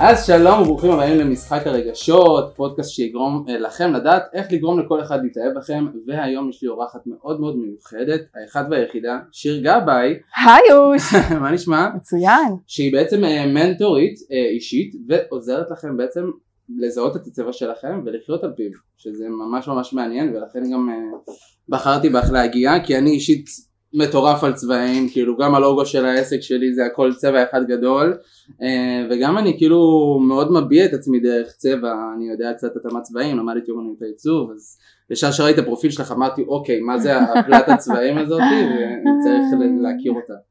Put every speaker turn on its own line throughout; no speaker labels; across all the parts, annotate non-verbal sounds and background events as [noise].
אז שלום וברוכים הבאים למשחק הרגשות, פודקאסט שיגרום אה, לכם לדעת איך לגרום לכל אחד להתאהב בכם והיום יש לי אורחת מאוד מאוד מיוחדת, האחד והיחידה, שיר גבאי,
היי אוש, [laughs]
מה נשמע?
מצוין.
שהיא בעצם אה, מנטורית אה, אישית ועוזרת לכם בעצם לזהות את הצבע שלכם ולחיות על פיו, שזה ממש ממש מעניין ולכן גם בחרתי בך להגיע כי אני אישית מטורף על צבעים, כאילו גם הלוגו של העסק שלי זה הכל צבע אחד גדול אה, וגם אני כאילו מאוד מביע את עצמי דרך צבע, אני יודע קצת את הצבעים, למדתי אומנות העיצוב אז ישר שראיתי את הפרופיל שלך אמרתי אוקיי מה זה הפלט הצבעים הזאת? [laughs] וצריך להכיר אותה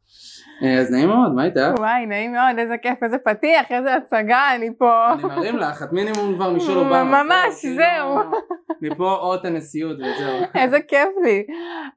אז נעים מאוד, מה איתך?
וואי, נעים מאוד, איזה כיף, איזה פתיח, איזה הצגה, אני פה.
אני מרים לך, את מינימום כבר מישל אובמה.
ממש,
כאילו,
זהו.
מפה אות הנשיאות וזהו. [laughs]
איזה כיף לי.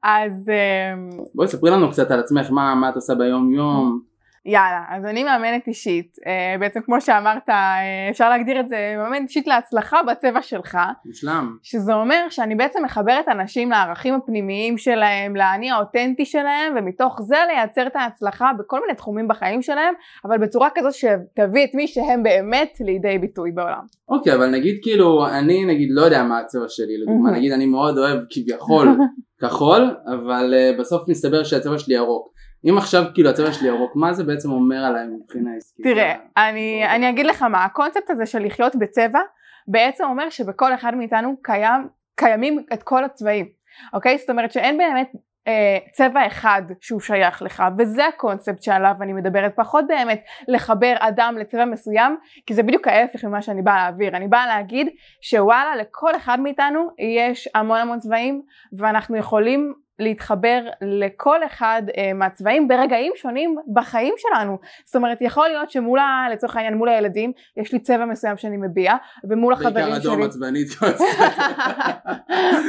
אז אמ,
בואי ספרי לנו קצת על עצמך, מה מה את עושה ביום יום.
יאללה, אז אני מאמנת אישית, אה, בעצם כמו שאמרת, אה, אפשר להגדיר את זה, מאמנת אישית להצלחה בצבע שלך,
מושלם.
שזה אומר שאני בעצם מחברת אנשים לערכים הפנימיים שלהם, לאני האותנטי שלהם, ומתוך זה לייצר את ההצלחה בכל מיני תחומים בחיים שלהם, אבל בצורה כזאת שתביא את מי שהם באמת לידי ביטוי בעולם.
אוקיי, אבל נגיד כאילו, אני נגיד לא יודע מה הצבע שלי, לדוגמה, נגיד אני מאוד אוהב כביכול [laughs] כחול, אבל אה, בסוף מסתבר שהצבע שלי ירוק. אם עכשיו כאילו הצבע שלי ירוק, מה זה בעצם אומר עליי מבחינה עסקית?
תראה, אני, אני אגיד לך מה, הקונספט הזה של לחיות בצבע בעצם אומר שבכל אחד מאיתנו קיים, קיימים את כל הצבעים, אוקיי? זאת אומרת שאין באמת אה, צבע אחד שהוא שייך לך וזה הקונספט שעליו אני מדברת פחות באמת לחבר אדם לצבע מסוים כי זה בדיוק ההפך ממה שאני באה להעביר אני באה להגיד שוואלה לכל אחד מאיתנו יש המון המון צבעים ואנחנו יכולים להתחבר לכל אחד uh, מהצבעים ברגעים שונים בחיים שלנו. זאת אומרת יכול להיות שמול, ה, לצורך העניין מול הילדים יש לי צבע מסוים שאני מביע ומול החברים שלי.
בעיקר אדום עצבנית.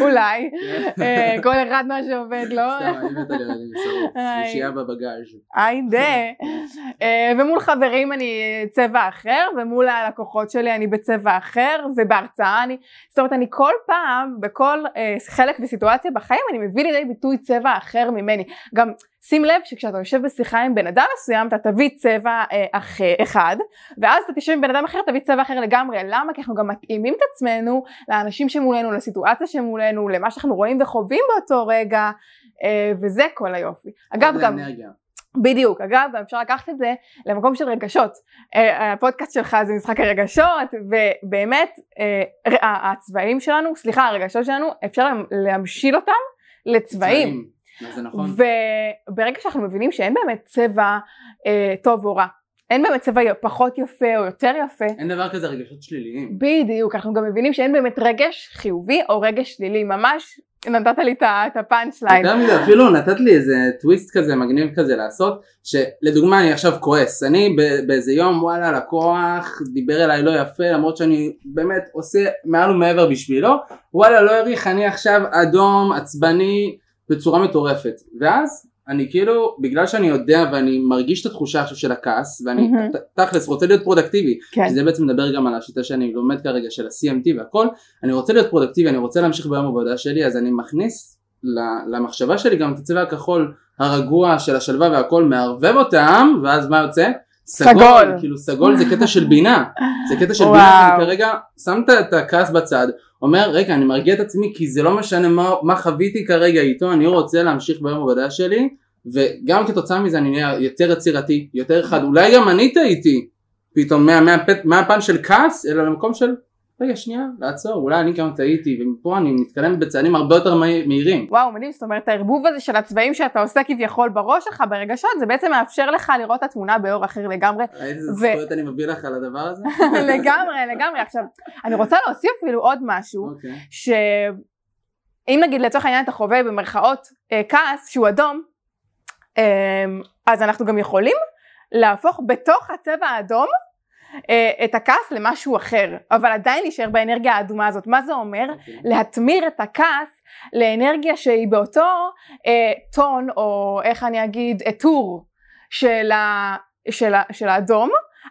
אולי, uh, כל אחד מה שעובד לו.
סתם, אני מתה לילדים מסורות. [laughs] אישייה בבגאז'.
היידה. uh, ומול חברים אני צבע אחר ומול הלקוחות שלי אני בצבע אחר ובהרצאה אני, זאת אומרת אני כל פעם בכל חלק וסיטואציה בחיים אני מביא לידי ביטוי צבע אחר ממני. גם שים לב שכשאתה יושב בשיחה עם בן אדם מסוים אתה תביא צבע אה, אחר, אחד ואז אתה תשב עם בן אדם אחר תביא צבע אחר לגמרי. למה? כי אנחנו גם מתאימים את עצמנו לאנשים שמולנו, לסיטואציה שמולנו, למה שאנחנו רואים וחווים באותו רגע אה, וזה כל היופי. אגב גם...
אנרגיה.
בדיוק, אגב אפשר לקחת את זה למקום של רגשות, אה, הפודקאסט שלך זה משחק הרגשות ובאמת אה, הצבעים שלנו, סליחה הרגשות שלנו אפשר להמשיל אותם לצבעים.
זה נכון.
וברגע שאנחנו מבינים שאין באמת צבע אה, טוב או רע, אין באמת צבע פחות יפה או יותר יפה.
אין דבר כזה רגשות שליליים.
בדיוק, אנחנו גם מבינים שאין באמת רגש חיובי או רגש שלילי, ממש נתת לי את ה punch line.
יותר מזה אפילו נתת לי איזה טוויסט כזה מגניב כזה לעשות, שלדוגמה אני עכשיו כועס, אני באיזה יום וואלה לקוח דיבר אליי לא יפה למרות שאני באמת עושה מעל ומעבר בשבילו, וואלה לא העריך אני עכשיו אדום עצבני בצורה מטורפת, ואז אני כאילו, בגלל שאני יודע ואני מרגיש את התחושה עכשיו של הכעס ואני mm-hmm. תכלס רוצה להיות פרודקטיבי, כן. שזה בעצם מדבר גם על השיטה שאני לומד כרגע של ה-CMT והכל, אני רוצה להיות פרודקטיבי, אני רוצה להמשיך ביום עבודה שלי אז אני מכניס למחשבה שלי גם את הצבע הכחול הרגוע של השלווה והכל, מערבב אותם ואז מה יוצא?
סגול, סגול.
כאילו סגול זה קטע של בינה, זה קטע של בינה, אני כרגע שם את הכעס בצד, אומר רגע אני מרגיע את עצמי כי זה לא משנה מה, מה חוויתי כרגע איתו, אני רוצה להמשיך ביום עבודה שלי וגם כתוצאה מזה אני נהיה יותר יצירתי, יותר חד, אולי גם אני טעיתי פתאום מהפן מה, מה של כעס אלא למקום של רגע שנייה לעצור אולי אני גם טעיתי ומפה אני מתקדם בצעדים הרבה יותר מהירים.
וואו מדהים זאת אומרת הערבוב הזה של הצבעים שאתה עושה כביכול בראש שלך ברגשות זה בעצם מאפשר לך לראות את התמונה באור אחר לגמרי.
איזה זכויות אני מביא לך על הדבר הזה? [laughs]
לגמרי לגמרי עכשיו אני רוצה להוסיף אפילו עוד משהו okay. אוקיי. שאם נגיד לצורך העניין אתה חווה במרכאות אה, כעס שהוא אדום אמ, אז אנחנו גם יכולים להפוך בתוך הצבע האדום אה, את הכעס למשהו אחר, אבל עדיין להישאר באנרגיה האדומה הזאת. מה זה אומר? Okay. אוקיי. להתמיר את הכעס לאנרגיה שהיא באותו אה, טון, או איך אני אגיד, עטור של, ה, של, ה, של האדום,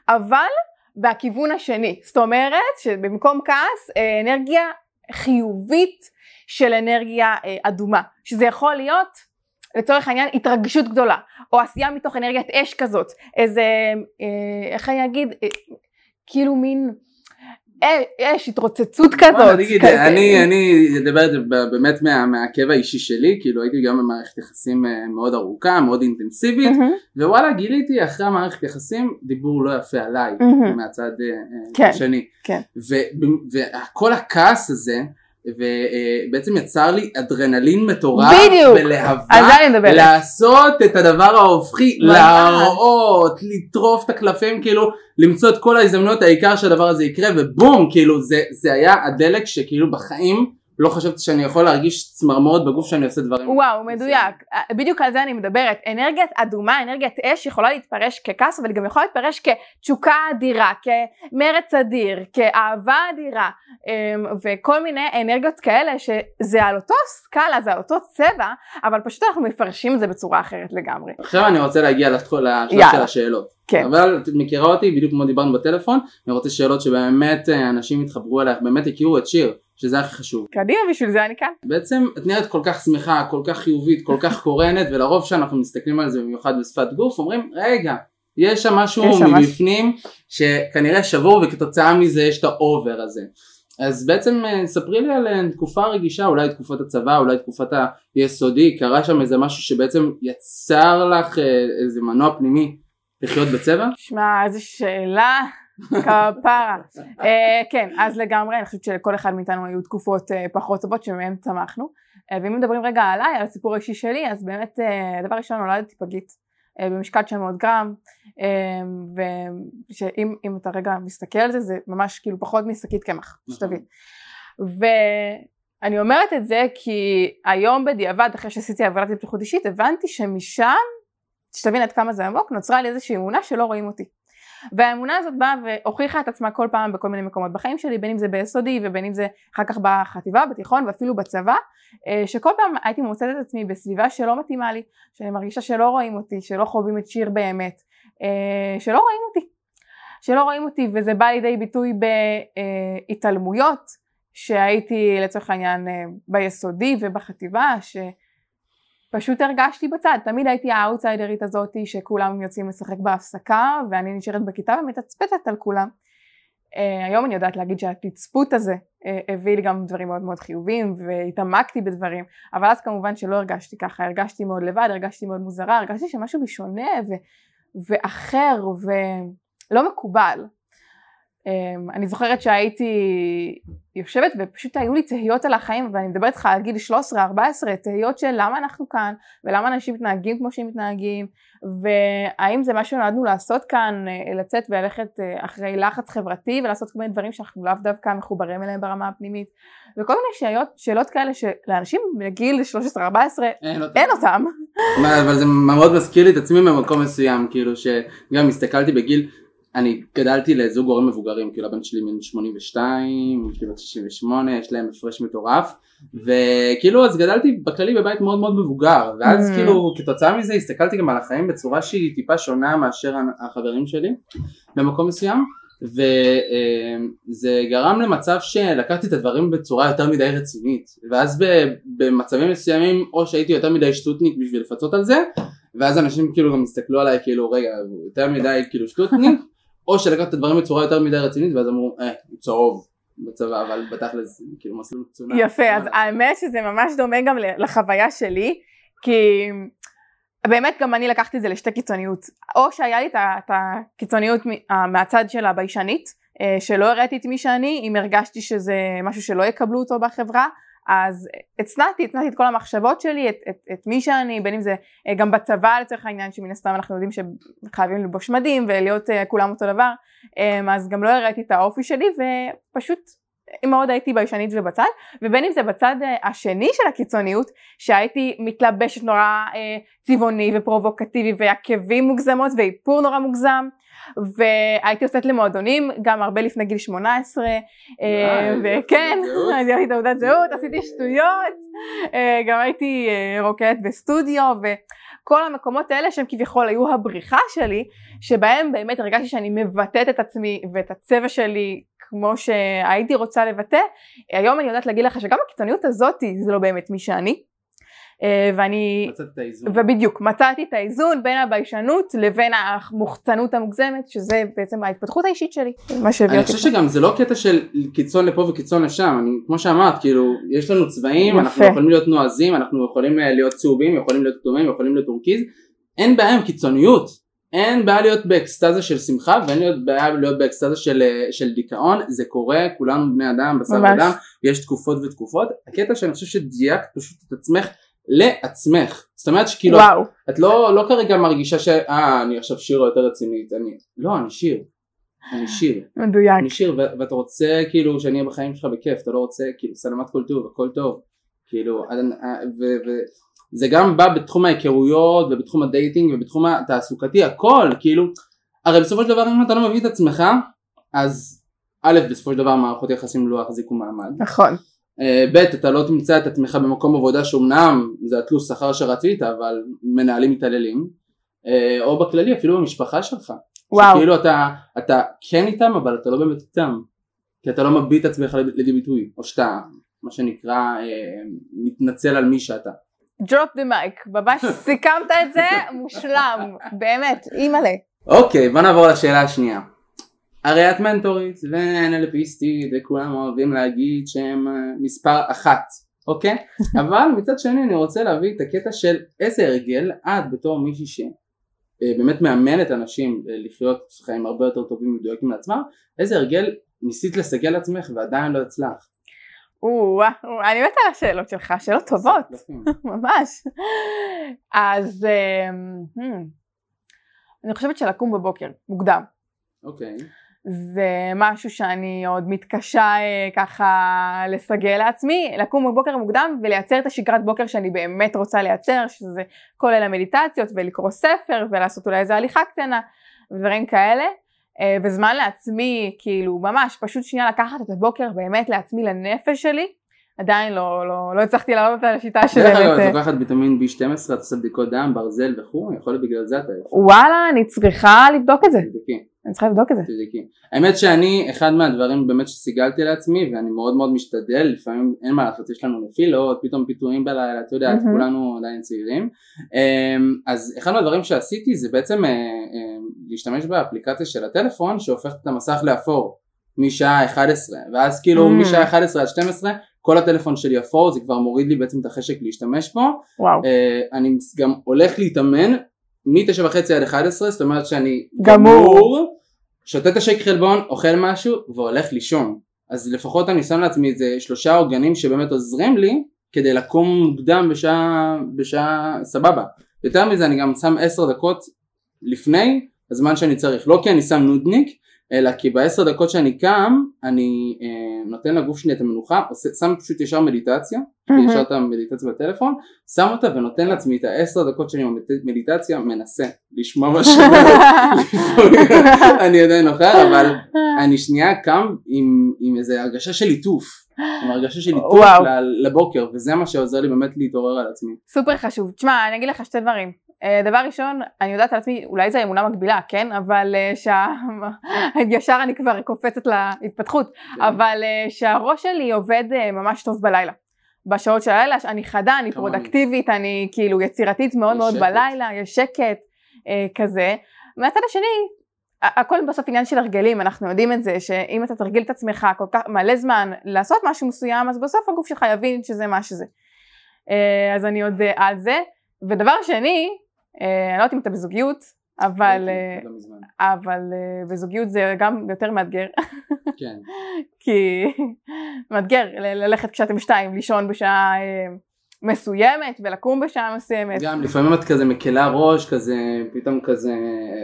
אבל בכיוון השני. זאת אומרת שבמקום כעס, אה, אנרגיה חיובית של אנרגיה אה, אדומה, שזה יכול להיות לצורך העניין התרגשות גדולה, או עשייה מתוך אנרגיית אש כזאת, איזה, אה, איך אני אגיד, אה, כאילו מין אה, יש התרוצצות כזאת.
אני אדבר את זה באמת מהכאב האישי שלי, כאילו הייתי גם במערכת יחסים אה, מאוד ארוכה, מאוד אינטנסיבית, ווואלה גיליתי אחרי המערכת יחסים דיבור לא יפה עליי מהצד כן, השני. כן. וכל הכעס הזה ובעצם יצר לי אדרנלין מטורף
בדיוק,
ולהבה לעשות את הדבר ההופכי, להראות, לטרוף את הקלפים כאילו למצוא את כל ההזדמנויות העיקר שהדבר הזה יקרה ובום כאילו זה, זה היה הדלק שכאילו בחיים לא חשבתי שאני יכול להרגיש צמרמורת בגוף שאני עושה דברים.
וואו, מדויק. זה... בדיוק על זה אני מדברת. אנרגיית אדומה, אנרגיית אש יכולה להתפרש ככעס, אבל גם יכולה להתפרש כתשוקה אדירה, כמרץ אדיר, כאהבה אדירה, אמ, וכל מיני אנרגיות כאלה שזה על אותו סקאלה, זה על אותו צבע, אבל פשוט אנחנו מפרשים את זה בצורה אחרת לגמרי.
עכשיו אני רוצה להגיע לשלב של השאלות. כן. אבל את מכירה אותי בדיוק כמו דיברנו בטלפון, אני רוצה שאלות שבאמת אה, אנשים יתחברו אלייך, באמת הכירו את שיר. שזה הכי חשוב.
קדימה בשביל זה אני כאן.
בעצם את נראית כל כך שמחה, כל כך חיובית, כל כך קורנת ולרוב שאנחנו מסתכלים על זה במיוחד בשפת גוף אומרים רגע יש שם משהו יש מבפנים משהו. שכנראה שבור וכתוצאה מזה יש את ה over הזה. אז בעצם אה, ספרי לי על אה, תקופה רגישה, אולי תקופת הצבא, אולי תקופת היסודי, קרה שם איזה משהו שבעצם יצר לך אה, איזה מנוע פנימי לחיות בצבע?
שמע, איזה שאלה. כפרה. אה, כן, אז לגמרי, אני חושבת שלכל אחד מאיתנו היו תקופות אה, פחות טובות שמהן צמחנו. אה, ואם מדברים רגע עליי, על הסיפור האישי שלי, אז באמת, דבר ראשון נולדתי פגית במשקל 900 גרם, ושאם אתה רגע מסתכל על זה, זה ממש כאילו פחות משקית קמח, נכון. שתבין. ואני אומרת את זה כי היום בדיעבד, אחרי שעשיתי עבודת התפתחות אישית, הבנתי שמשם, שתבין עד כמה זה עמוק, נוצרה לי איזושהי אמונה שלא רואים אותי. והאמונה הזאת באה והוכיחה את עצמה כל פעם בכל מיני מקומות בחיים שלי, בין אם זה ביסודי ובין אם זה אחר כך בחטיבה, בתיכון ואפילו בצבא, אה, שכל פעם הייתי מוצאת את עצמי בסביבה שלא מתאימה לי, שאני מרגישה שלא רואים אותי, שלא חווים את שיר באמת, אה, שלא רואים אותי, שלא רואים אותי וזה בא לידי ביטוי בהתעלמויות שהייתי לצורך העניין אה, ביסודי ובחטיבה, ש... פשוט הרגשתי בצד, תמיד הייתי האאוטסיידרית הזאתי שכולם יוצאים לשחק בהפסקה ואני נשארת בכיתה ומתצפתת על כולם. Uh, היום אני יודעת להגיד שהתצפות הזה uh, הביא לי גם דברים מאוד מאוד חיוביים והתעמקתי בדברים אבל אז כמובן שלא הרגשתי ככה, הרגשתי מאוד לבד, הרגשתי מאוד מוזרה, הרגשתי שמשהו בי שונה ו- ואחר ולא מקובל אני זוכרת שהייתי יושבת ופשוט היו לי תהיות על החיים ואני מדברת איתך על גיל 13-14 תהיות של למה אנחנו כאן ולמה אנשים מתנהגים כמו שהם מתנהגים והאם זה מה שנועדנו לעשות כאן אה, לצאת וללכת אה, אחרי לחץ חברתי ולעשות כל מיני דברים שאנחנו לאו דווקא מחוברים אליהם ברמה הפנימית וכל מיני שאלות, שאלות כאלה שלאנשים בגיל 13-14 אין, אין אותם.
אבל זה מאוד מזכיר לי את עצמי במקום מסוים כאילו שגם הסתכלתי בגיל אני גדלתי לזוג הורים מבוגרים, כאילו הבן שלי בן 82, אשתי בת 68, יש להם הפרש מטורף. וכאילו אז גדלתי בכללי בבית מאוד מאוד מבוגר ואז mm. כאילו כתוצאה מזה הסתכלתי גם על החיים בצורה שהיא טיפה שונה מאשר החברים שלי במקום מסוים. וזה גרם למצב שלקחתי את הדברים בצורה יותר מדי רצינית. ואז במצבים מסוימים או שהייתי יותר מדי שטותניק בשביל לפצות על זה ואז אנשים כאילו גם הסתכלו עליי כאילו רגע יותר מדי כאילו שטותניק [laughs] או שלקחת את הדברים בצורה יותר מדי רצינית ואז אמרו אה הוא צהוב בצבא אבל בתכלס כאילו מסלול קצונה.
יפה אז האמת שזה ממש דומה גם לחוויה שלי כי באמת גם אני לקחתי את זה לשתי קיצוניות או שהיה לי את הקיצוניות מהצד של הביישנית אה, שלא הראיתי את מי שאני אם הרגשתי שזה משהו שלא יקבלו אותו בחברה אז הצנעתי, הצנעתי את כל המחשבות שלי, את, את, את מי שאני, בין אם זה אה, גם בצבא לצורך העניין, שמן הסתם אנחנו יודעים שחייבים ללבוש מדים ולהיות uh, כולם אותו דבר, um, אז גם לא הראיתי את האופי שלי ופשוט מאוד הייתי ביישנית ובצד, ובין אם זה בצד uh, השני של הקיצוניות, שהייתי מתלבשת נורא uh, צבעוני ופרובוקטיבי ועקבים מוגזמות ואיפור נורא מוגזם, והייתי יוצאת למועדונים גם הרבה לפני גיל 18 אה, וכן, [laughs] אז הייתי תעודת זהות, עשיתי שטויות, אה, גם הייתי אה, רוקדת בסטודיו וכל המקומות האלה שהם כביכול היו הבריחה שלי שבהם באמת הרגשתי שאני מבטאת את עצמי ואת הצבע שלי כמו שהייתי רוצה לבטא היום אני יודעת להגיד לך שגם הקיצוניות הזאתי זה לא באמת מי שאני אה, ואני,
מצאת את האיזון.
ובדיוק, מצאתי את האיזון בין הביישנות לבין המוחצנות המוגזמת, שזה בעצם ההתפתחות האישית שלי, מה שהביא
אני
אותי.
חושב שגם זה לא קטע של קיצון לפה וקיצון לשם, אני, כמו שאמרת, כאילו, יש לנו צבעים,
יפה.
אנחנו יכולים להיות נועזים, אנחנו יכולים אה, להיות צהובים, יכולים להיות כתומים, יכולים להיות טורקיז, אין בעיה עם קיצוניות, אין בעיה להיות באקסטזה של שמחה ואין להיות בעיה להיות באקסטזה של, אה, של דיכאון, זה קורה, כולנו בני אדם, בשר. ודם, יש תקופות ותקופות, הקטע שאני חושב שדייקת פשוט את עצמך לעצמך, זאת אומרת שכאילו,
וואו,
את לא, לא כרגע מרגישה שאה אני עכשיו שירה יותר רצינית, אני, לא אני שיר, אני שיר,
מדויק.
אני שיר ו- ואתה רוצה כאילו שאני אהיה בחיים שלך בכיף, אתה לא רוצה כאילו סלמתק כל טוב, הכל טוב, כאילו, וזה גם בא בתחום ההיכרויות ובתחום ה dating ובתחום התעסוקתי, הכל, כאילו, הרי בסופו של דבר אם אתה לא מביא את עצמך, אז א' בסופו של דבר מערכות יחסים לא יחזיקו מעמד,
נכון,
אה, ב' אתה לא תמצא את עצמך במקום עבודה שאומנם זה התלוש שכר שרצית אבל מנהלים מתעללים אה, או בכללי אפילו במשפחה שלך.
וואו,
כאילו אתה, אתה כן איתם אבל אתה לא באמת איתם. כי אתה לא מביט את עצמך לידי ביטוי או שאתה מה שנקרא אה, מתנצל על מי שאתה
drop the mic, ממש סיכמת את זה? מושלם, באמת, אימא'לה.
אוקיי בוא נעבור לשאלה השנייה. הרי את מנטורית ונלפיסטית וכולם אוהבים להגיד שהם אה, מספר אחת אוקיי? [laughs] אבל מצד שני אני רוצה להביא את הקטע של איזה הרגל את בתור מישהי שבאמת מאמנת אנשים אה, לחיות חיים הרבה יותר טובים ומדויקים לעצמם איזה הרגל ניסית לסגל לעצמך ועדיין לא הצלחת
אני מתה על השאלות שלך, שאלות טובות, [laughs] ממש. אז אמ, hmm, אני חושבת שלקום בבוקר, מוקדם.
אוקיי
זה משהו שאני עוד מתקשה אה, ככה לסגל לעצמי, לקום בבוקר מוקדם ולייצר את השגרת בוקר שאני באמת רוצה לייצר, שזה כולל המדיטציות ולקרוא ספר ולעשות אולי איזה הליכה קטנה ודברים כאלה. אה, וזמן לעצמי, כאילו ממש פשוט שנייה לקחת את הבוקר באמת לעצמי לנפש שלי, עדיין לא, לא, לא הצלחתי לעלות על השיטה של
דרך אגב את לוקחת ויטמין B12 את עושה בדיקות דם ברזל וכו' יכול להיות בגלל זה אתה
וואלה אני צריכה לבדוק את זה,
תבדקי
אני צריכה לבדוק את זה.
תבדקי. האמת שאני אחד מהדברים באמת שסיגלתי לעצמי ואני מאוד מאוד משתדל לפעמים אין מה לעשות יש לנו נפילות פתאום פיתויים בלילה את יודעת
מהמם.
כולנו עדיין צעירים אמ, אז אחד מהדברים שעשיתי זה בעצם אה, אה, להשתמש באפליקציה של הטלפון שהופכת את המסך לאפור משעה 11 ואז כאילו
Mm.
משעה 11 עד 12 כל הטלפון שלי אפור זה כבר מוריד לי בעצם את החשק להשתמש בו.
וואו,
אה, אני גם הולך להתאמן מ-9 וחצי עד 11 זאת אומרת שאני
גמור.
שותה את השייק חלבון אוכל משהו והולך לישון. אז לפחות אני שם לעצמי איזה שלושה עוגנים שבאמת עוזרים לי כדי לקום מוקדם בשעה, בשעה סבבה. יותר מזה אני גם שם 10 דקות לפני הזמן שאני צריך. לא כי אני שם נודניק אלא כי בעשר דקות שאני קם אני אה, נותן לגוף שלי את המנוחה עושה, שם פשוט ישר מדיטציה
מהמם.
ישר את המדיטציה בטלפון, שם אותה ונותן לעצמי את העשר דקות שלי במדיטציה, מנסה לשמוע לפעמים [laughs] אני עדיין נוכח, אבל אני שנייה קם עם, עם איזה הרגשה של ליטוף, עם הרגשה של ליטוף
וואו.
ל- לבוקר, וזה מה שעוזר לי באמת להתעורר על עצמי.
סופר חשוב. תשמע, אני אגיד לך שתי דברים. אה, דבר ראשון, אני יודעת על עצמי, אולי זו אמונה מקבילה, כן? אבל אה, שה... [laughs] ישר אני כבר קופצת להתפתחות.
כן.
אבל אה, שהראש שלי עובד ממש טוב בלילה. בשעות של הלילה, אני חדה, אני. פרודקטיבית, אני כאילו יצירתית מאוד מאוד. בלילה, יש שקט כזה. מהצד השני, הכל בסוף עניין של הרגלים, אנחנו יודעים את זה, שאם אתה תרגיל את עצמך כל כך מלא זמן לעשות משהו מסוים, אז בסוף הגוף שלך יבין שזה מה שזה. אז אני עוד על זה. ודבר שני, אני לא יודעת אם אתה בזוגיות, אבל, אה. אבל אה, בזוגיות זה גם יותר מאתגר,
כן, [laughs]
כי מאתגר ללכת כשאתם שתיים, לישון בשעה אה, מסוימת ולקום בשעה מסוימת.
גם לפעמים את כזה מקלה ראש, כזה פתאום כזה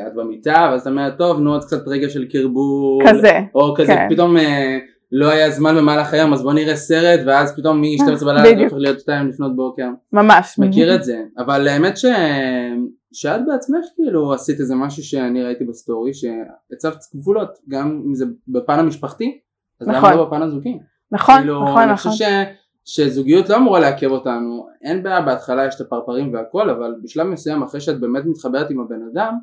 את במיטה, ואז את אומרת טוב נו עוד קצת רגע של קרבול,
כזה,
או כזה
כן.
פתאום אה, לא היה זמן במהלך היום אז בוא נראה סרט ואז פתאום מ-12 בלילה זה. הופך להיות 2 לפנות בוקר
ממש.
מכיר את זה אבל האמת ש... שאת בעצמך כאילו עשית איזה משהו שאני ראיתי בסטורי שהצבת גבולות גם אם זה בפן המשפחתי אז למה
נכון.
לא בפן הזוגי
נכון,
כאילו,
נכון,
אני
נכון.
חושב ש... שזוגיות לא אמורה לעכב אותנו אין בעיה בהתחלה יש את הפרפרים והכל אבל בשלב מסוים אחרי שאת באמת מתחברת עם הבן אדם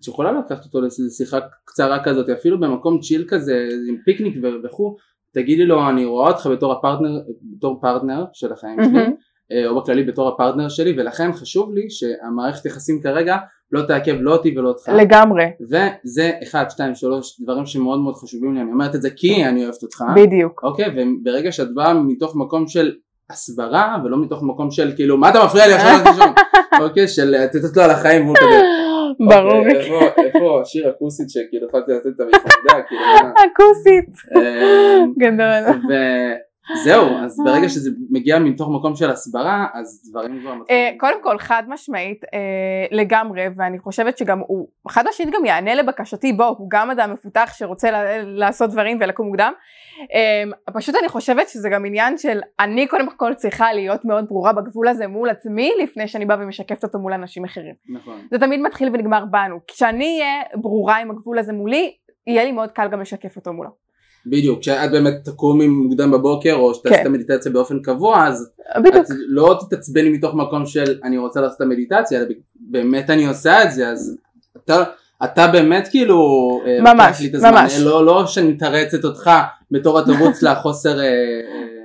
את יכולה לקחת אותו לשיחה קצרה כזאת אפילו במקום chill כזה עם פיקניק וכו' תגידי לו אני רואה אותך בתור הפרטנר בתור פרטנר של החיים שלי. אה, או בכללי בתור הפרטנר שלי ולכן חשוב לי שהמערכת יחסים כרגע לא תעכב לא אותי ולא אותך.
לגמרי.
וזה אחד, שתיים, שלוש דברים שמאוד מאוד חשובים לי, אני אומרת את זה כי אני אוהבת אותך.
בדיוק.
אוקיי, וברגע שאת באה מתוך מקום של הסברה ולא מתוך מקום של כאילו מה אתה מפריע לי עכשיו [laughs] אוקיי, של לתת לו על החיים והוא כזה.
ברור.
אוקיי, איפה השיר הכוסית שכאילו יכולתי לתת את המפרדה, כאילו. [laughs]
הכוסית.
אמ,
גדול.
זהו, אז [laughs] ברגע שזה מגיע מתוך מקום של הסברה, אז דברים כבר מתחילים.
קודם כל, חד משמעית, אה, לגמרי, ואני חושבת שגם הוא, חד משמעית גם יענה לבקשתי, בוא, הוא גם אדם מפותח שרוצה לעשות דברים ולקום מוקדם. אה, פשוט אני חושבת שזה גם עניין של, אני קודם כל צריכה להיות מאוד ברורה בגבול הזה מול עצמי, לפני שאני באה ומשקפת אותו מול אנשים אחרים.
נכון.
זה תמיד מתחיל ונגמר בנו. כשאני אהיה ברורה עם הגבול הזה מולי, יהיה לי מאוד קל גם לשקף אותו מולו.
בדיוק, כשאת באמת תקומי מוקדם בבוקר או שתעשי כן. את המדיטציה באופן קבוע אז
בדיוק.
את לא תתעצבני מתוך מקום של אני רוצה לעשות את המדיטציה אלא באמת אני עושה את זה אז אתה, אתה באמת כאילו
אה, ממש, ממש.
לא, לא שאני מתרצת אותך בתור התירוץ [laughs] לחוסר אה,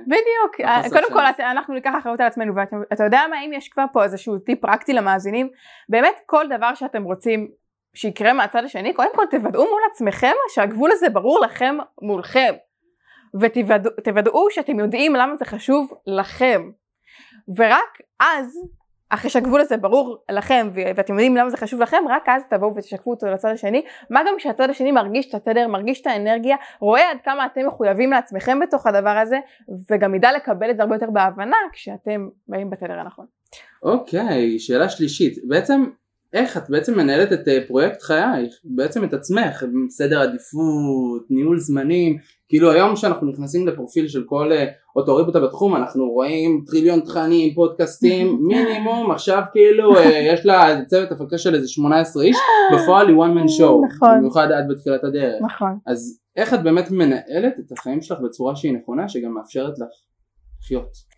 בדיוק, קודם כל אנחנו ניקח אחריות על עצמנו ואתה יודע מה אם יש כבר פה איזשהו טיפ פרקטי למאזינים באמת כל דבר שאתם רוצים שיקרה מהצד השני, קודם כל תוודאו מול עצמכם שהגבול הזה ברור לכם מולכם. ותוודאו שאתם יודעים למה זה חשוב לכם. ורק אז אחרי שהגבול הזה ברור לכם ואתם יודעים למה זה חשוב לכם רק אז תבואו ותשקפו אותו לצד השני. מה גם שהצד השני מרגיש את התדר מרגיש את האנרגיה רואה עד כמה אתם מחויבים לעצמכם בתוך הדבר הזה וגם ידע לקבל את זה הרבה יותר בהבנה כשאתם באים בתדר הנכון.
אוקיי okay, שאלה שלישית. בעצם איך את בעצם מנהלת את אה, פרויקט חייך, בעצם את עצמך, סדר עדיפות, ניהול זמנים, כאילו היום שאנחנו נכנסים לפרופיל של כל אה, אוטוריבוטה בתחום אנחנו רואים טריליון תכנים, פודקאסטים, [laughs] מינימום. עכשיו כאילו אה, יש לה צוות הפקה של איזה 18 איש, [laughs] בפועל היא one man show,
נכון,
במיוחד עד בתחילת הדרך,
נכון,
אז איך את באמת מנהלת את החיים שלך בצורה שהיא נכונה שגם מאפשרת לך לחיות?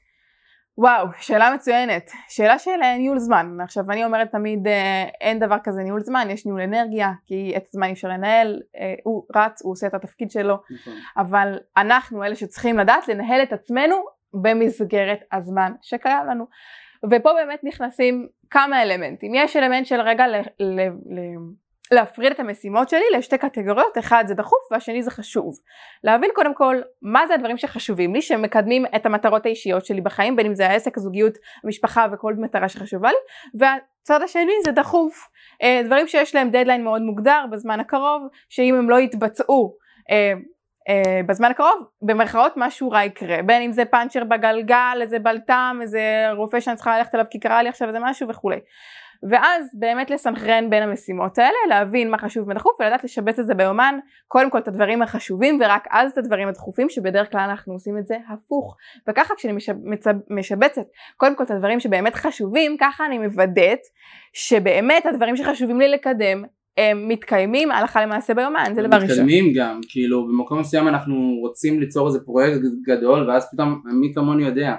וואו, שאלה מצוינת. שאלה של ניהול זמן. עכשיו אני אומרת תמיד אה, אין דבר כזה ניהול זמן, יש ניהול אנרגיה, כי את הזמן אי אפשר לנהל, אה, הוא רץ, הוא עושה את התפקיד שלו, נכון. אבל אנחנו אלה שצריכים לדעת לנהל את עצמנו במסגרת הזמן שקיים לנו. ופה באמת נכנסים כמה אלמנטים. יש אלמנט של רגע ל... ל, ל להפריד את המשימות שלי לשתי קטגוריות, אחד זה דחוף והשני זה חשוב. להבין קודם כל מה זה הדברים שחשובים לי, שמקדמים את המטרות האישיות שלי בחיים, בין אם זה העסק, הזוגיות, המשפחה וכל מטרה שחשובה לי, והצד השני זה דחוף. אה, דברים שיש להם דדליין מאוד מוגדר בזמן הקרוב, שאם הם לא יתבצעו אה, אה, בזמן הקרוב במרכאות משהו רע יקרה בין אם זה פאנצ'ר בגלגל איזה בלטם איזה רופא שאני צריכה ללכת אליו כי קרה לי עכשיו איזה משהו וכולי ואז באמת לסנכרן בין המשימות האלה, להבין מה חשוב ודחוף ולדעת לשבץ את זה ביומן, קודם כל את הדברים החשובים ורק אז את הדברים הדחופים שבדרך כלל אנחנו עושים את זה הפוך. וככה כשאני משב, משבצת קודם כל את הדברים שבאמת חשובים, ככה אני מוודאת שבאמת הדברים שחשובים לי לקדם הם מתקיימים הלכה למעשה ביומן, זה דבר ראשון.
מתקיימים גם, כאילו במקום מסוים אנחנו רוצים ליצור איזה פרויקט גדול ואז פתאום מי כמוני יודע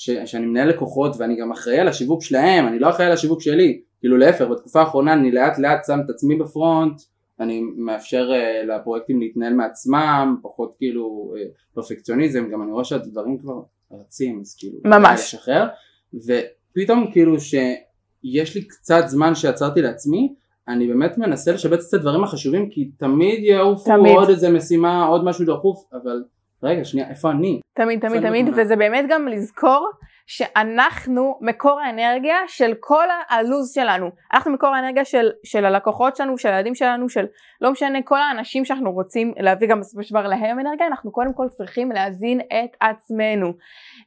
ש, שאני מנהל לקוחות ואני גם אחראי על השיווק שלהם, אני לא אחראי על השיווק שלי, כאילו להפך, בתקופה האחרונה אני לאט לאט שם את עצמי בפרונט, אני מאפשר uh, לפרויקטים להתנהל מעצמם, פחות כאילו uh, פרפקציוניזם, גם אני רואה שהדברים כבר רצים, אז כאילו,
ממש,
לשחרר, ופתאום כאילו שיש לי קצת זמן שעצרתי לעצמי, אני באמת מנסה לשבץ את הדברים החשובים כי תמיד יעופו עוד איזה משימה, עוד משהו דחוף, אבל רגע שנייה איפה אני?
תמיד תמיד תמיד וזה באמת גם לזכור שאנחנו מקור האנרגיה של כל הלו"ז שלנו. אנחנו מקור האנרגיה של, של הלקוחות שלנו של הילדים שלנו של לא משנה כל האנשים שאנחנו רוצים להביא גם בסופו של דבר להם אנרגיה אנחנו קודם כל צריכים להזין את עצמנו.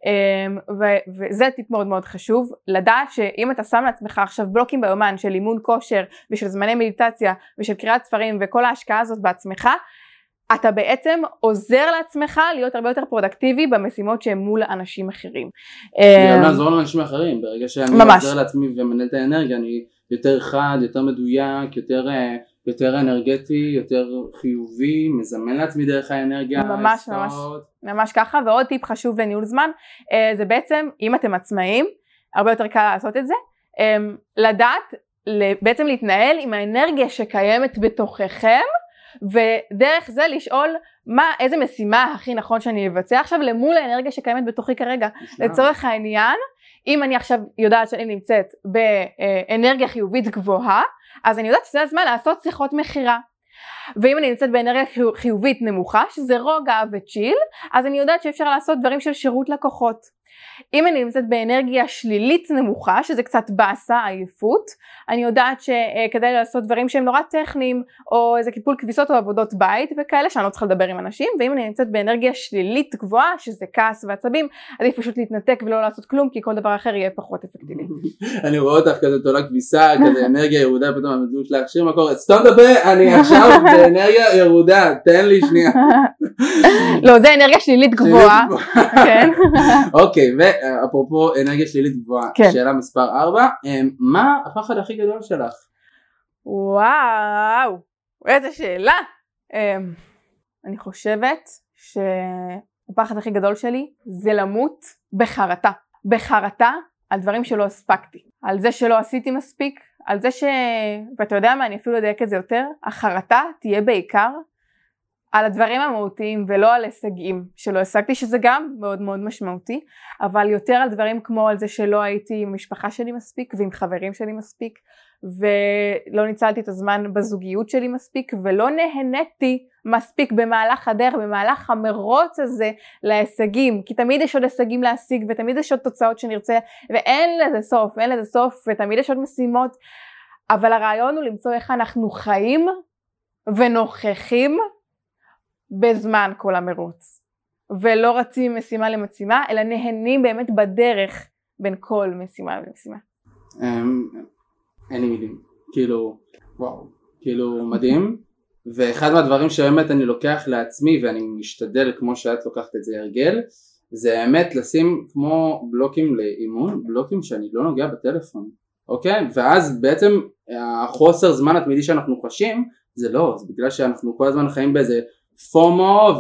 אמ, ו- וזה טיפ מאוד מאוד חשוב. לדעת שאם אתה שם לעצמך עכשיו בלוקים ביומן של אימון כושר ושל זמני מדיטציה ושל קריאת ספרים וכל ההשקעה הזאת בעצמך אתה בעצם עוזר לעצמך להיות הרבה יותר פרודקטיבי במשימות שהן מול אנשים אחרים.
גם אמ, לעזור לאנשים אחרים, ברגע שאני עוזר לעצמי ומנהל את האנרגיה אני יותר חד, יותר מדויק, יותר, אה, יותר אנרגטי, יותר חיובי, מזמן לעצמי דרך האנרגיה.
ממש ממש, ממש ככה, ועוד טיפ חשוב לניהול זמן, אה, זה בעצם אם אתם עצמאים, הרבה יותר קל לעשות את זה, אמ, לדעת בעצם להתנהל עם האנרגיה שקיימת בתוככם ודרך זה לשאול מה, איזה משימה הכי נכון שאני אבצע עכשיו למול האנרגיה שקיימת בתוכי כרגע. לצורך העניין, אם אני עכשיו יודעת שאני נמצאת באנרגיה חיובית גבוהה, אז אני יודעת שזה הזמן לעשות שיחות מכירה. ואם אני נמצאת באנרגיה חיובית נמוכה, שזה רוגע וצ'יל, אז אני יודעת שאפשר לעשות דברים של שירות לקוחות. אם אני נמצאת באנרגיה שלילית נמוכה, שזה קצת באסה, עייפות, אני יודעת שכדאי לעשות דברים שהם נורא טכניים, או איזה קיפול כביסות או עבודות בית וכאלה, שאני לא צריכה לדבר עם אנשים, ואם אני נמצאת באנרגיה שלילית גבוהה, שזה כעס ועצבים, עדיף פשוט להתנתק ולא לעשות כלום, כי כל דבר אחר יהיה פחות אפקטיבי. [laughs]
אני רואה אותך כזה תולה כביסה, כזה [laughs] אנרגיה ירודה, פתאום המזוג שלך, שיר מקור, סתום דפה, אני עכשיו [laughs] באנרגיה ירודה, תן לי שנייה.
לא, זה אנרגיה שלילית גבוהה. כן.
אוקיי, ואפרופו אנרגיה שלילית גבוהה, כן. שאלה מספר 4, אמ, מה הפחד הכי גדול שלך?
וואו, איזה שאלה. אמ, אני חושבת שהפחד הכי גדול שלי זה למות בחרטה. בחרטה על דברים שלא הספקתי. על זה שלא עשיתי מספיק, על זה ש... ואתה יודע מה, אני אפילו אדייק את זה יותר, החרטה תהיה בעיקר על הדברים המהותיים ולא על הישגים שלא השגתי שזה גם מאוד מאוד משמעותי אבל יותר על דברים כמו על זה שלא הייתי עם המשפחה שלי מספיק ועם חברים שלי מספיק ולא ניצלתי את הזמן בזוגיות שלי מספיק ולא נהניתי מספיק במהלך הדרך במהלך המרוץ הזה להישגים כי תמיד יש עוד הישגים להשיג ותמיד יש עוד תוצאות שנרצה ואין לזה סוף אין לזה סוף ותמיד יש עוד משימות אבל הרעיון הוא למצוא איך אנחנו חיים ונוכחים בזמן כל המרוץ ולא רצים ממשימה למשימה אלא נהנים באמת בדרך בין כל משימה למשימה.
אמ, אין לי מילים, כאילו וואו, כאילו מדהים ואחד מהדברים שבאמת אני לוקח לעצמי ואני משתדל כמו שאת לוקחת את זה הרגל זה באמת לשים כמו בלוקים לאימון, בלוקים שאני לא נוגע בטלפון, אוקיי? ואז בעצם החוסר זמן התמידי שאנחנו חשים זה לא, זה בגלל שאנחנו כל הזמן חיים באיזה פומו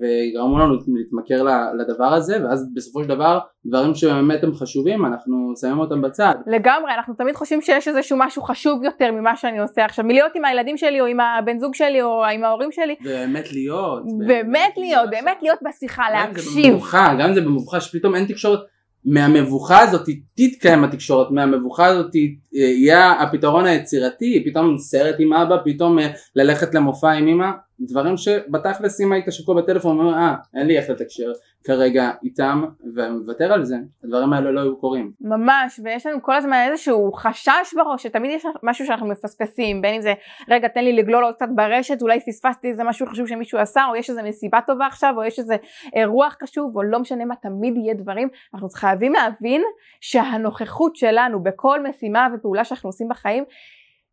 ויגרמו לנו להתמכר לדבר הזה ואז בסופו של דבר דברים שבאמת הם חשובים אנחנו שמים אותם בצד.
לגמרי אנחנו תמיד חושבים שיש איזשהו משהו חשוב יותר ממה שאני עושה עכשיו מלהיות עם הילדים שלי או עם הבן זוג שלי או עם ההורים שלי.
באמת להיות.
באמת להיות באמת להיות בשיחה להקשיב.
גם זה במבוכה שפתאום אין תקשורת מהמבוכה הזאת תתקיים התקשורת, מהמבוכה הזאת יהיה הפתרון היצירתי, פתאום סרט עם אבא, פתאום אה, ללכת למופע עם אמא, דברים שבתכלס אם היית שקוע בטלפון ואומר אה אין לי איך לתקשר כרגע איתם ומוותר על זה הדברים האלה לא היו קורים.
ממש ויש לנו כל הזמן איזשהו חשש בראש שתמיד יש משהו שאנחנו מפספסים בין אם זה רגע תן לי לגלול עוד קצת ברשת אולי פספסתי איזה משהו חשוב שמישהו עשה או יש איזה מסיבה טובה עכשיו או יש איזה אירוח חשוב או לא משנה מה תמיד יהיה דברים אנחנו חייבים להבין שהנוכחות שלנו בכל משימה ופעולה שאנחנו עושים בחיים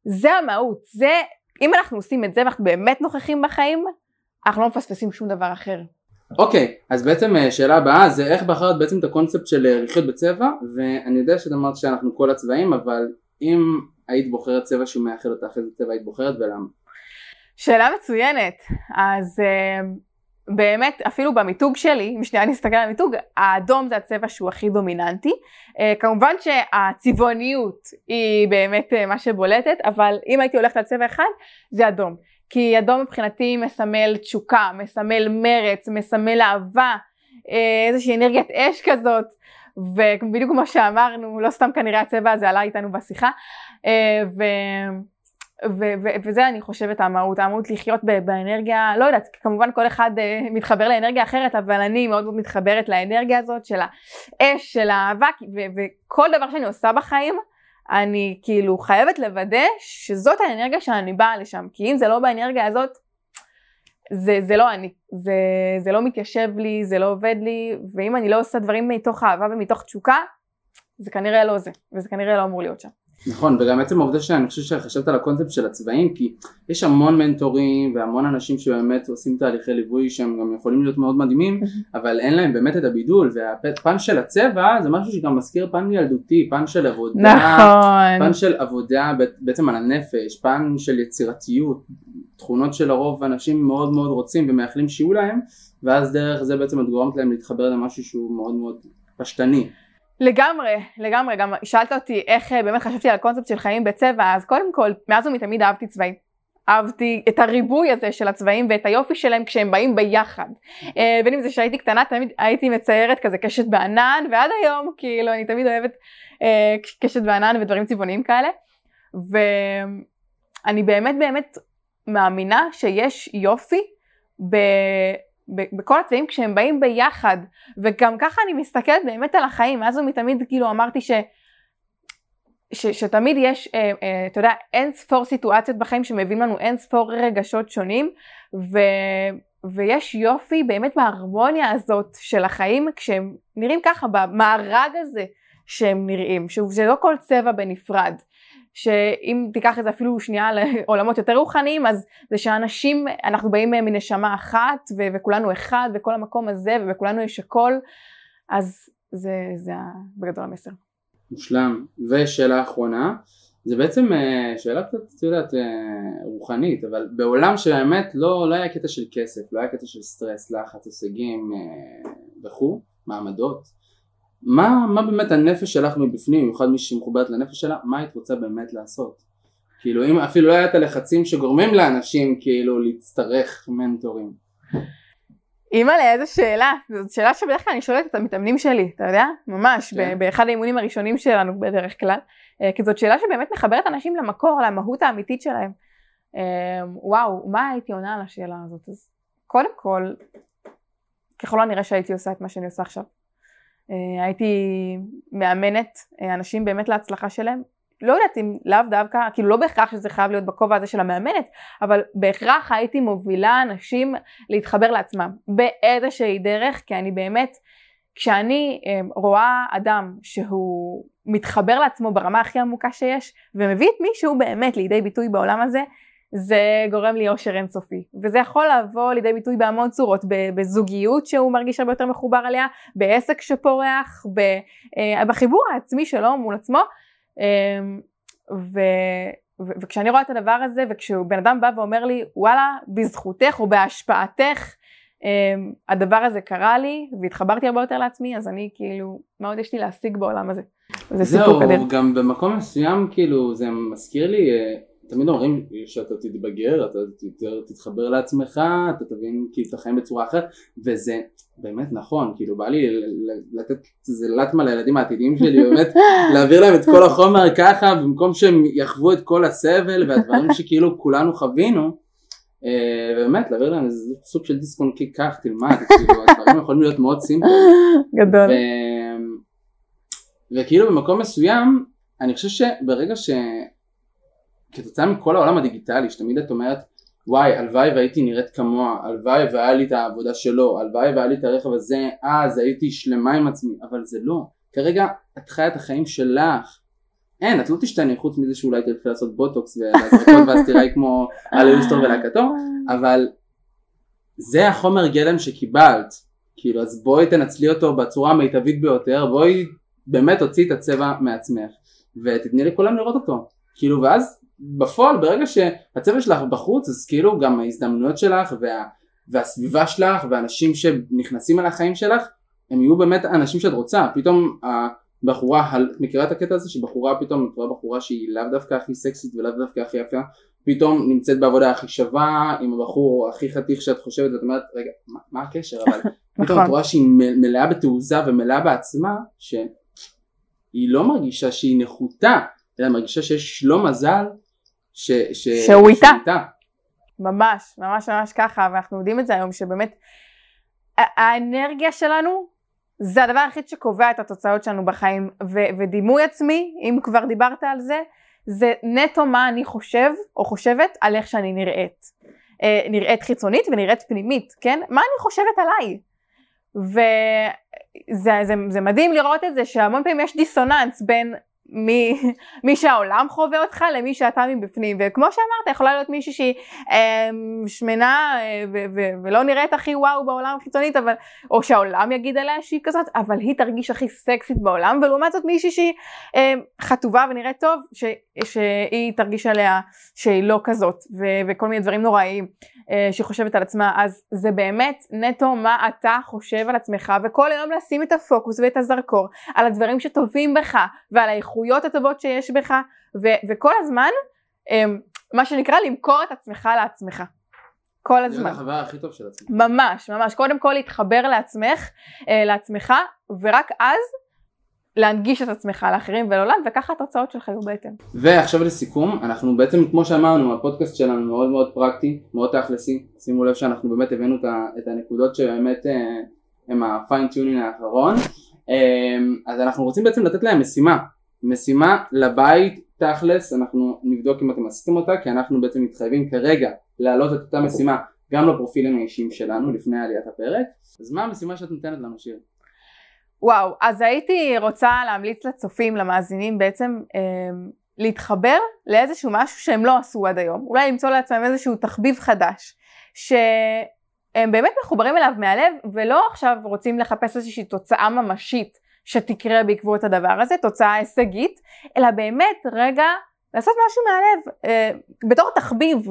זה המהות זה אם אנחנו עושים את זה ואנחנו באמת נוכחים בחיים, אנחנו לא מפספסים שום דבר אחר.
אוקיי, אז בעצם אה, שאלה הבאה זה איך בחרת בעצם את הקונספט של אה, לחיות בצבע, ואני יודע שאת אמרת שאנחנו כל הצבעים, אבל אם היית בוחרת צבע שהוא מאחד אותך, איזה צבע היית בוחרת ולמה?
שאלה מצוינת, אז uh, באמת אפילו במיתוג שלי, אם שנייה נסתכל על המיתוג, האדום זה הצבע שהוא הכי דומיננטי. כמובן שהצבעוניות היא באמת מה שבולטת, אבל אם הייתי הולכת על צבע אחד זה אדום. כי אדום מבחינתי מסמל תשוקה, מסמל מרץ, מסמל אהבה, uh, איזושהי אנרגיית אש כזאת. ובדיוק כמו שאמרנו, לא סתם כנראה הצבע הזה עלה איתנו בשיחה. Uh, ו... ו- ו- וזה אני חושבת המהות, המהות לחיות באנרגיה, לא יודעת, כמובן כל אחד uh, מתחבר לאנרגיה אחרת, אבל אני מאוד מאוד מתחברת לאנרגיה הזאת של האש, של האהבה, ו- וכל דבר שאני עושה בחיים, אני כאילו חייבת לוודא שזאת האנרגיה שאני באה לשם, כי אם זה לא באנרגיה הזאת, זה, זה לא אני, זה, זה לא מתיישב לי, זה לא עובד לי, ואם אני לא עושה דברים מתוך אהבה ומתוך תשוקה, זה כנראה לא זה, וזה כנראה לא אמור להיות שם.
נכון וגם עצם העובדה שאני חושב שחשבת על הקונספט של הצבעים כי יש המון מנטורים והמון אנשים שבאמת עושים תהליכי ליווי שהם גם יכולים להיות מאוד מדהימים אבל אין להם באמת את הבידול והפן של הצבע זה משהו שגם מזכיר פן ילדותי פן של עבודה
נכון.
פן של עבודה בעצם על הנפש פן של יצירתיות תכונות שלרוב אנשים מאוד מאוד רוצים ומייחלים שיהיו להם ואז דרך זה בעצם את גורמת להם להתחבר למשהו שהוא מאוד מאוד פשטני
לגמרי, לגמרי, גם שאלת אותי איך אה, באמת חשבתי על הקונספט של חיים בצבע, אז קודם כל, מאז ומתמיד אהבתי צבעים. אהבתי את הריבוי הזה של הצבעים ואת היופי שלהם כשהם באים ביחד. אה, בין אם זה שהייתי קטנה תמיד הייתי מציירת כזה קשת בענן ועד היום כאילו אני תמיד אוהבת אה, קשת בענן ודברים צבעוניים כאלה. ואני באמת באמת מאמינה שיש יופי ב... בכל הצבעים כשהם באים ביחד וגם ככה אני מסתכלת באמת על החיים מאז ומתמיד כאילו אמרתי ש... ש, שתמיד יש, אה, אה, אתה יודע, אין ספור סיטואציות בחיים שמביאים לנו אין ספור רגשות שונים, ו, ויש יופי באמת בהרמוניה הזאת של החיים, כשהם נראים ככה, במארג הזה שהם נראים, שזה לא כל צבע בנפרד. שאם תיקח את זה אפילו שנייה לעולמות יותר רוחניים אז זה שאנשים אנחנו באים מנשמה אחת ו- וכולנו אחד וכל המקום הזה ובכולנו יש הכל אז זה, זה בגדול המסר.
מושלם. ושאלה אחרונה, זה בעצם אה, שאלה קצת, את יודעת, אה, רוחנית, אבל בעולם של האמת לא, לא היה קטע של כסף, לא היה קטע של סטרס, לחץ, הישגים אה, וכו', מעמדות. מה, מה באמת הנפש שלך מבפנים, במיוחד מי שמחוברת לנפש שלה, מה היית רוצה באמת לעשות? כאילו אם אפילו לא היה את הלחצים שגורמים לאנשים כאילו להצטרך מנטורים.
אימא'לה איזה שאלה, זאת שאלה שבדרך כלל אני שואלת את המתאמנים שלי, אתה יודע? ממש, כן. באחד האימונים הראשונים שלנו בדרך כלל, אה, כי זאת שאלה שבאמת מחברת אנשים למקור, למהות האמיתית שלהם. אה, וואו, מה הייתי עונה על השאלה הזאת? אז קודם כל, ככל הנראה שהייתי עושה את מה שאני עושה עכשיו. אה, הייתי מאמנת אנשים באמת להצלחה שלהם, לא יודעת אם לאו דווקא, כאילו לא בהכרח שזה חייב להיות בכובע הזה של המאמנת, אבל בהכרח הייתי מובילה אנשים להתחבר לעצמם באיזושהי דרך, כי אני באמת, כשאני אמ, רואה אדם שהוא מתחבר לעצמו ברמה הכי עמוקה שיש, ומביא את מישהו באמת לידי ביטוי בעולם הזה, זה גורם לי אושר אינסופי. וזה יכול לבוא לידי ביטוי בהמון צורות בזוגיות שהוא מרגיש הרבה יותר מחובר אליה בעסק שפורח אה, בחיבור העצמי שלו מול עצמו. אמ, ו, ו, וכשאני רואה את הדבר הזה וכשבן אדם בא ואומר לי וואלה בזכותך או בהשפעתך אמ, הדבר הזה קרה לי והתחברתי הרבה יותר לעצמי אז אני כאילו מאוד יש לי להשיג בעולם הזה.
זה זהו, גם במקום מסוים כאילו זה מזכיר לי אה, תמיד אומרים שאתה תתבגר, אתה תתחבר לעצמך, אתה תבין כאילו את החיים בצורה אחרת, וזה באמת נכון, כאילו בא לי לתת איזה לטמה לילדים העתידיים שלי, [laughs] באמת להעביר להם את כל החומר ככה, במקום שהם יחוו את כל הסבל והדברים שכאילו כולנו חווינו, אה, באמת להעביר להם איזה סוג של דיסקונקי, קח תלמד, כאילו הדברים יכולים להיות מאוד סימפל.
גדול.
וכאילו במקום מסוים, אני חושב שברגע ש... כתוצאה מכל העולם הדיגיטלי שתמיד את אומרת וואי הלוואי והייתי נראית כמוה הלוואי והיה לי את העבודה שלו הלוואי והיה לי את הרכב הזה אז הייתי שלמה עם עצמי אבל זה לא. כרגע את חיה את החיים שלך. אין את לא תשתנה חוץ מזה שאולי תלכי לעשות בוטוקס ולהזרקות ואז [laughs] תראי כמו על אילוסטור ולהקתו אבל זה החומר גלם שקיבלת. כאילו אז בואי תנצלי אותו בצורה המיטבית ביותר בואי באמת תוציא את הצבע מעצמך ותתני לכולם לראות אותו. כאילו ואז בפועל ברגע שהצוות שלך בחוץ אז כאילו גם ההזדמנויות שלך וה, והסביבה שלך ואנשים שנכנסים על החיים שלך הם יהיו באמת אנשים שאת רוצה פתאום הבחורה, את מכירה את הקטע הזה שבחורה פתאום רואה בחורה שהיא לאו דווקא הכי סקסית ולאו דווקא הכי יפה פתאום נמצאת בעבודה הכי שווה עם הבחור הכי חתיך שאת חושבת ואת אומרת רגע מה, מה הקשר אבל [laughs] פתאום את נכון. רואה שהיא מלאה בתעוזה ומלאה בעצמה שהיא לא מרגישה שהיא נחותה אלא מרגישה שיש לו מזל ש, ש,
שהוא איתה. ממש, ממש ממש ככה, ואנחנו יודעים את זה היום, שבאמת האנרגיה שלנו זה הדבר היחיד שקובע את התוצאות שלנו בחיים, ו- ודימוי עצמי, אם כבר דיברת על זה, זה נטו מה אני חושב או חושבת על איך שאני נראית. אה, נראית חיצונית ונראית פנימית, כן? מה אני חושבת עליי? וזה זה, זה מדהים לראות את זה שהמון פעמים יש דיסוננס בין מי, מי שהעולם חווה אותך למי שאתה מבפנים. וכמו שאמרת יכולה להיות מישהי שהיא אה, שמנה אה, ו- ו- ולא נראית הכי וואו בעולם החיצונית אבל או שהעולם יגיד עליה שהיא כזאת אבל היא תרגיש הכי סקסית בעולם ולעומת זאת מישהי שהיא אה, חטובה ונראית טוב ש- שהיא תרגיש עליה שהיא לא כזאת ו- וכל מיני דברים נוראיים אה, שהיא חושבת על עצמה אז זה באמת נטו מה אתה חושב על עצמך וכל היום לשים את הפוקוס ואת הזרקור על הדברים שטובים בך ועל האיכויות הטובות שיש בך ו- וכל הזמן אמ, מה שנקרא למכור את עצמך לעצמך. כל הזמן.
להיות החבר הכי טוב של עצמך.
ממש, ממש. קודם כל להתחבר לעצמך, אה, לעצמך, ורק אז להנגיש את עצמך לאחרים ולעולם, וככה התוצאות שלך יהיו בהתאם.
ועכשיו לסיכום, אנחנו בעצם, כמו שאמרנו, הפודקאסט שלנו מאוד מאוד פרקטי, מאוד תכלסי. שימו לב שאנחנו באמת הבאנו את הנקודות שבאמת אה, הם ה fine-tuning האחרון. אה, אז אנחנו רוצים בעצם לתת להם משימה. משימה לבית תכלס, אנחנו נבדוק אם אתם עשיתם אותה, כי אנחנו בעצם מתחייבים כרגע להעלות את אותה משימה גם לפרופילים האישיים שלנו לפני עליית הפרק. אז מה המשימה שאת נותנת לנו שיר?
וואו, אז הייתי רוצה להמליץ לצופים, למאזינים בעצם אה, להתחבר לאיזשהו משהו שהם לא עשו עד היום, אולי למצוא לעצמם איזשהו תחביב חדש, שהם באמת מחוברים אליו מהלב ולא עכשיו רוצים לחפש איזושהי תוצאה ממשית שתקרה בעקבות הדבר הזה, תוצאה הישגית, אלא באמת רגע לעשות משהו מהלב, אה, בתור תחביב,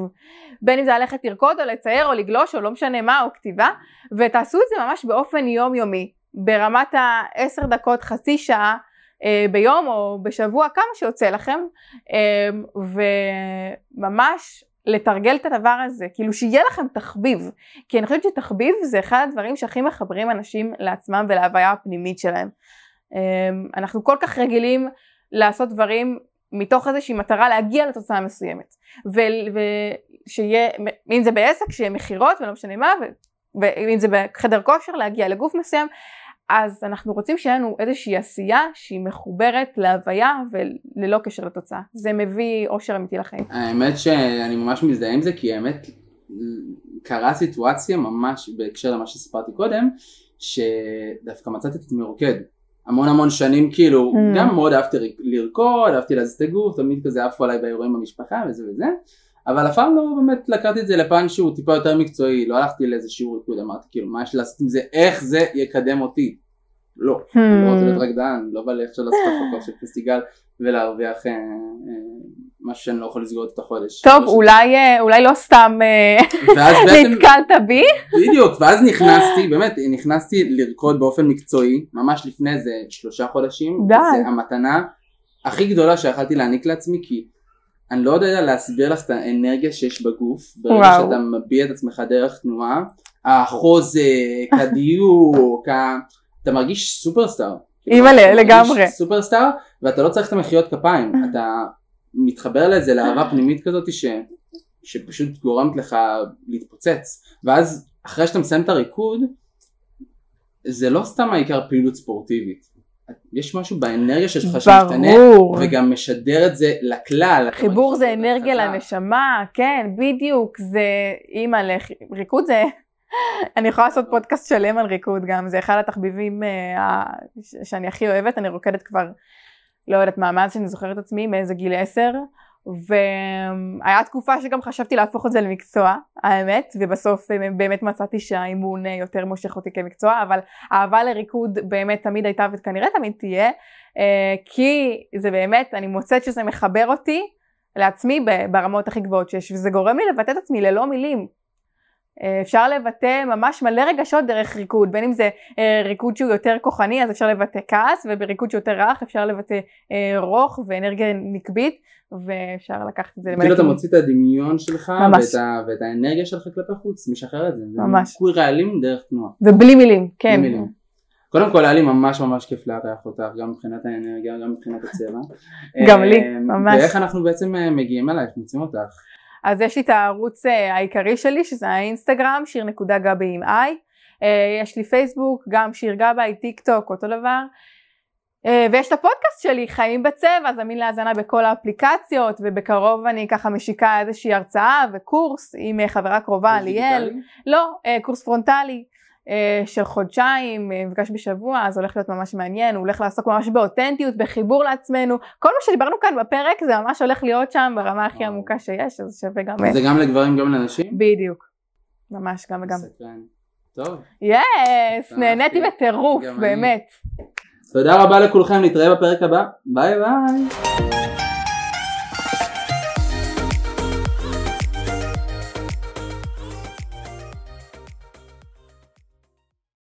בין אם זה ללכת לרקוד או לצייר או לגלוש או לא משנה מה או כתיבה, ותעשו את זה ממש באופן יומיומי, ברמת העשר דקות, חצי שעה אה, ביום או בשבוע, כמה שיוצא לכם, אה, וממש לתרגל את הדבר הזה, כאילו שיהיה לכם תחביב, כי אני חושבת שתחביב זה אחד הדברים שהכי מחברים אנשים לעצמם ולהוויה הפנימית שלהם. אה, אנחנו כל כך רגילים לעשות דברים מתוך איזושהי מטרה להגיע לתוצאה מסוימת. ושיהיה, אם זה בעסק, שיהיה מכירות ולא משנה מה, ואם זה בחדר כושר, להגיע לגוף מסוים, אז אנחנו רוצים שיהיה לנו איזושהי עשייה שהיא מחוברת להוויה וללא קשר לתוצאה. זה מביא אושר אמיתי לחיים.
האמת שאני ממש מזדהה עם זה, כי האמת קרה סיטואציה ממש בהקשר למה שסיפרתי קודם, שדווקא מצאתי את עצמי רוקד. המון המון שנים כאילו, mm. גם מאוד אהבתי לרקוד, אהבתי להזיז את הגוף, תמיד כזה עפו עליי באירועים במשפחה וזה וזה, אבל אף פעם לא באמת לקחתי את זה לפן שהוא טיפה יותר מקצועי, לא הלכתי לאיזה שיעור ריקוד, אמרתי כאילו מה יש לעשות עם זה, איך זה יקדם אותי. לא, hmm. לא רוצה להיות רקדן, לא בא לי עכשיו לעשות הפקות של פסטיגל ולהרוויח אה, אה, משהו שאני לא יכול לסגור את החודש.
טוב, אולי, אה, אולי לא סתם אה, נתקלת בי.
בדיוק, ואז נכנסתי, באמת, נכנסתי לרקוד באופן מקצועי, ממש לפני איזה שלושה חודשים. די. זה המתנה הכי גדולה שיכלתי להעניק לעצמי, כי אני לא יודע להסביר לך את האנרגיה שיש בגוף, ברגע וואו. שאתה מביע את עצמך דרך תנועה, החוזק, [laughs] הדיוק, אתה מרגיש סופרסטאר.
אימא'לה, לגמרי.
סופרסטאר, ואתה לא צריך את המחיאות כפיים, [laughs] אתה מתחבר לזה לאהבה פנימית כזאת ש, שפשוט גורמת לך להתפוצץ, ואז אחרי שאתה מסיים את הריקוד, זה לא סתם העיקר פעילות ספורטיבית. יש משהו באנרגיה שלך שמשתנה וגם משדר את זה לכלל.
חיבור זה אנרגיה לנשמה, כן, בדיוק, זה אימא, ריקוד זה [laughs] אני יכולה לעשות פודקאסט שלם על ריקוד גם, זה אחד התחביבים uh, שאני הכי אוהבת, אני רוקדת כבר, לא יודעת מה, מאז שאני זוכרת עצמי, מאיזה גיל עשר, והיה תקופה שגם חשבתי להפוך את זה למקצוע, האמת, ובסוף אה, באמת מצאתי שהאימון אה, יותר מושך אותי כמקצוע, אבל אהבה לריקוד באמת תמיד הייתה וכנראה תמיד תהיה, כי זה באמת, אני מוצאת שזה מחבר אותי לעצמי ברמות הכי גבוהות שיש, וזה גורם לי לבטא את עצמי ללא מילים. אה, אפשר לבטא ממש מלא רגשות דרך ריקוד, בין אם זה אה, ריקוד שהוא יותר כוחני אז אפשר לבטא כעס ובריקוד שהוא יותר רך אפשר לבטא אה, רוך ואנרגיה נקבית ואפשר לקחת את זה
למלא. כאילו אתה מוציא את הדמיון שלך ואת, ה, ואת האנרגיה שלך כלפי חוץ, משחרר את זה. ממש. זה רעלים דרך תנועה.
ובלי מילים, כן. בלי מילים.
קודם כל היה לי ממש ממש כיף לארח אותך, גם מבחינת האנרגיה, גם מבחינת הצבע.
גם לי, ממש.
ואיך אנחנו בעצם מגיעים אלייך, מוצאים אותך?
אז יש לי את הערוץ אה, העיקרי שלי שזה האינסטגרם שיר נקודה גבי עם איי אה, יש לי פייסבוק גם שיר גבאי טיק טוק אותו דבר. אה, ויש את הפודקאסט שלי חיים בצבע זמין להאזנה בכל האפליקציות ובקרוב אני ככה משיקה איזושהי הרצאה וקורס עם חברה קרובה ליאל. לא קורס פרונטלי של חודשיים, אה, מפגש בשבוע, אז הולך להיות ממש מעניין, הוא הולך לעסוק ממש באותנטיות, בחיבור לעצמנו, כל מה שדיברנו כאן בפרק זה ממש הולך להיות שם ברמה הכי עמוקה שיש, אז שווה גם...
זה גם לגברים גם לנשים?
בדיוק, ממש גם וגם.
טוב.
יס, נהניתי בטירוף, באמת.
תודה רבה לכולכם, נתראה בפרק הבא, ביי ביי.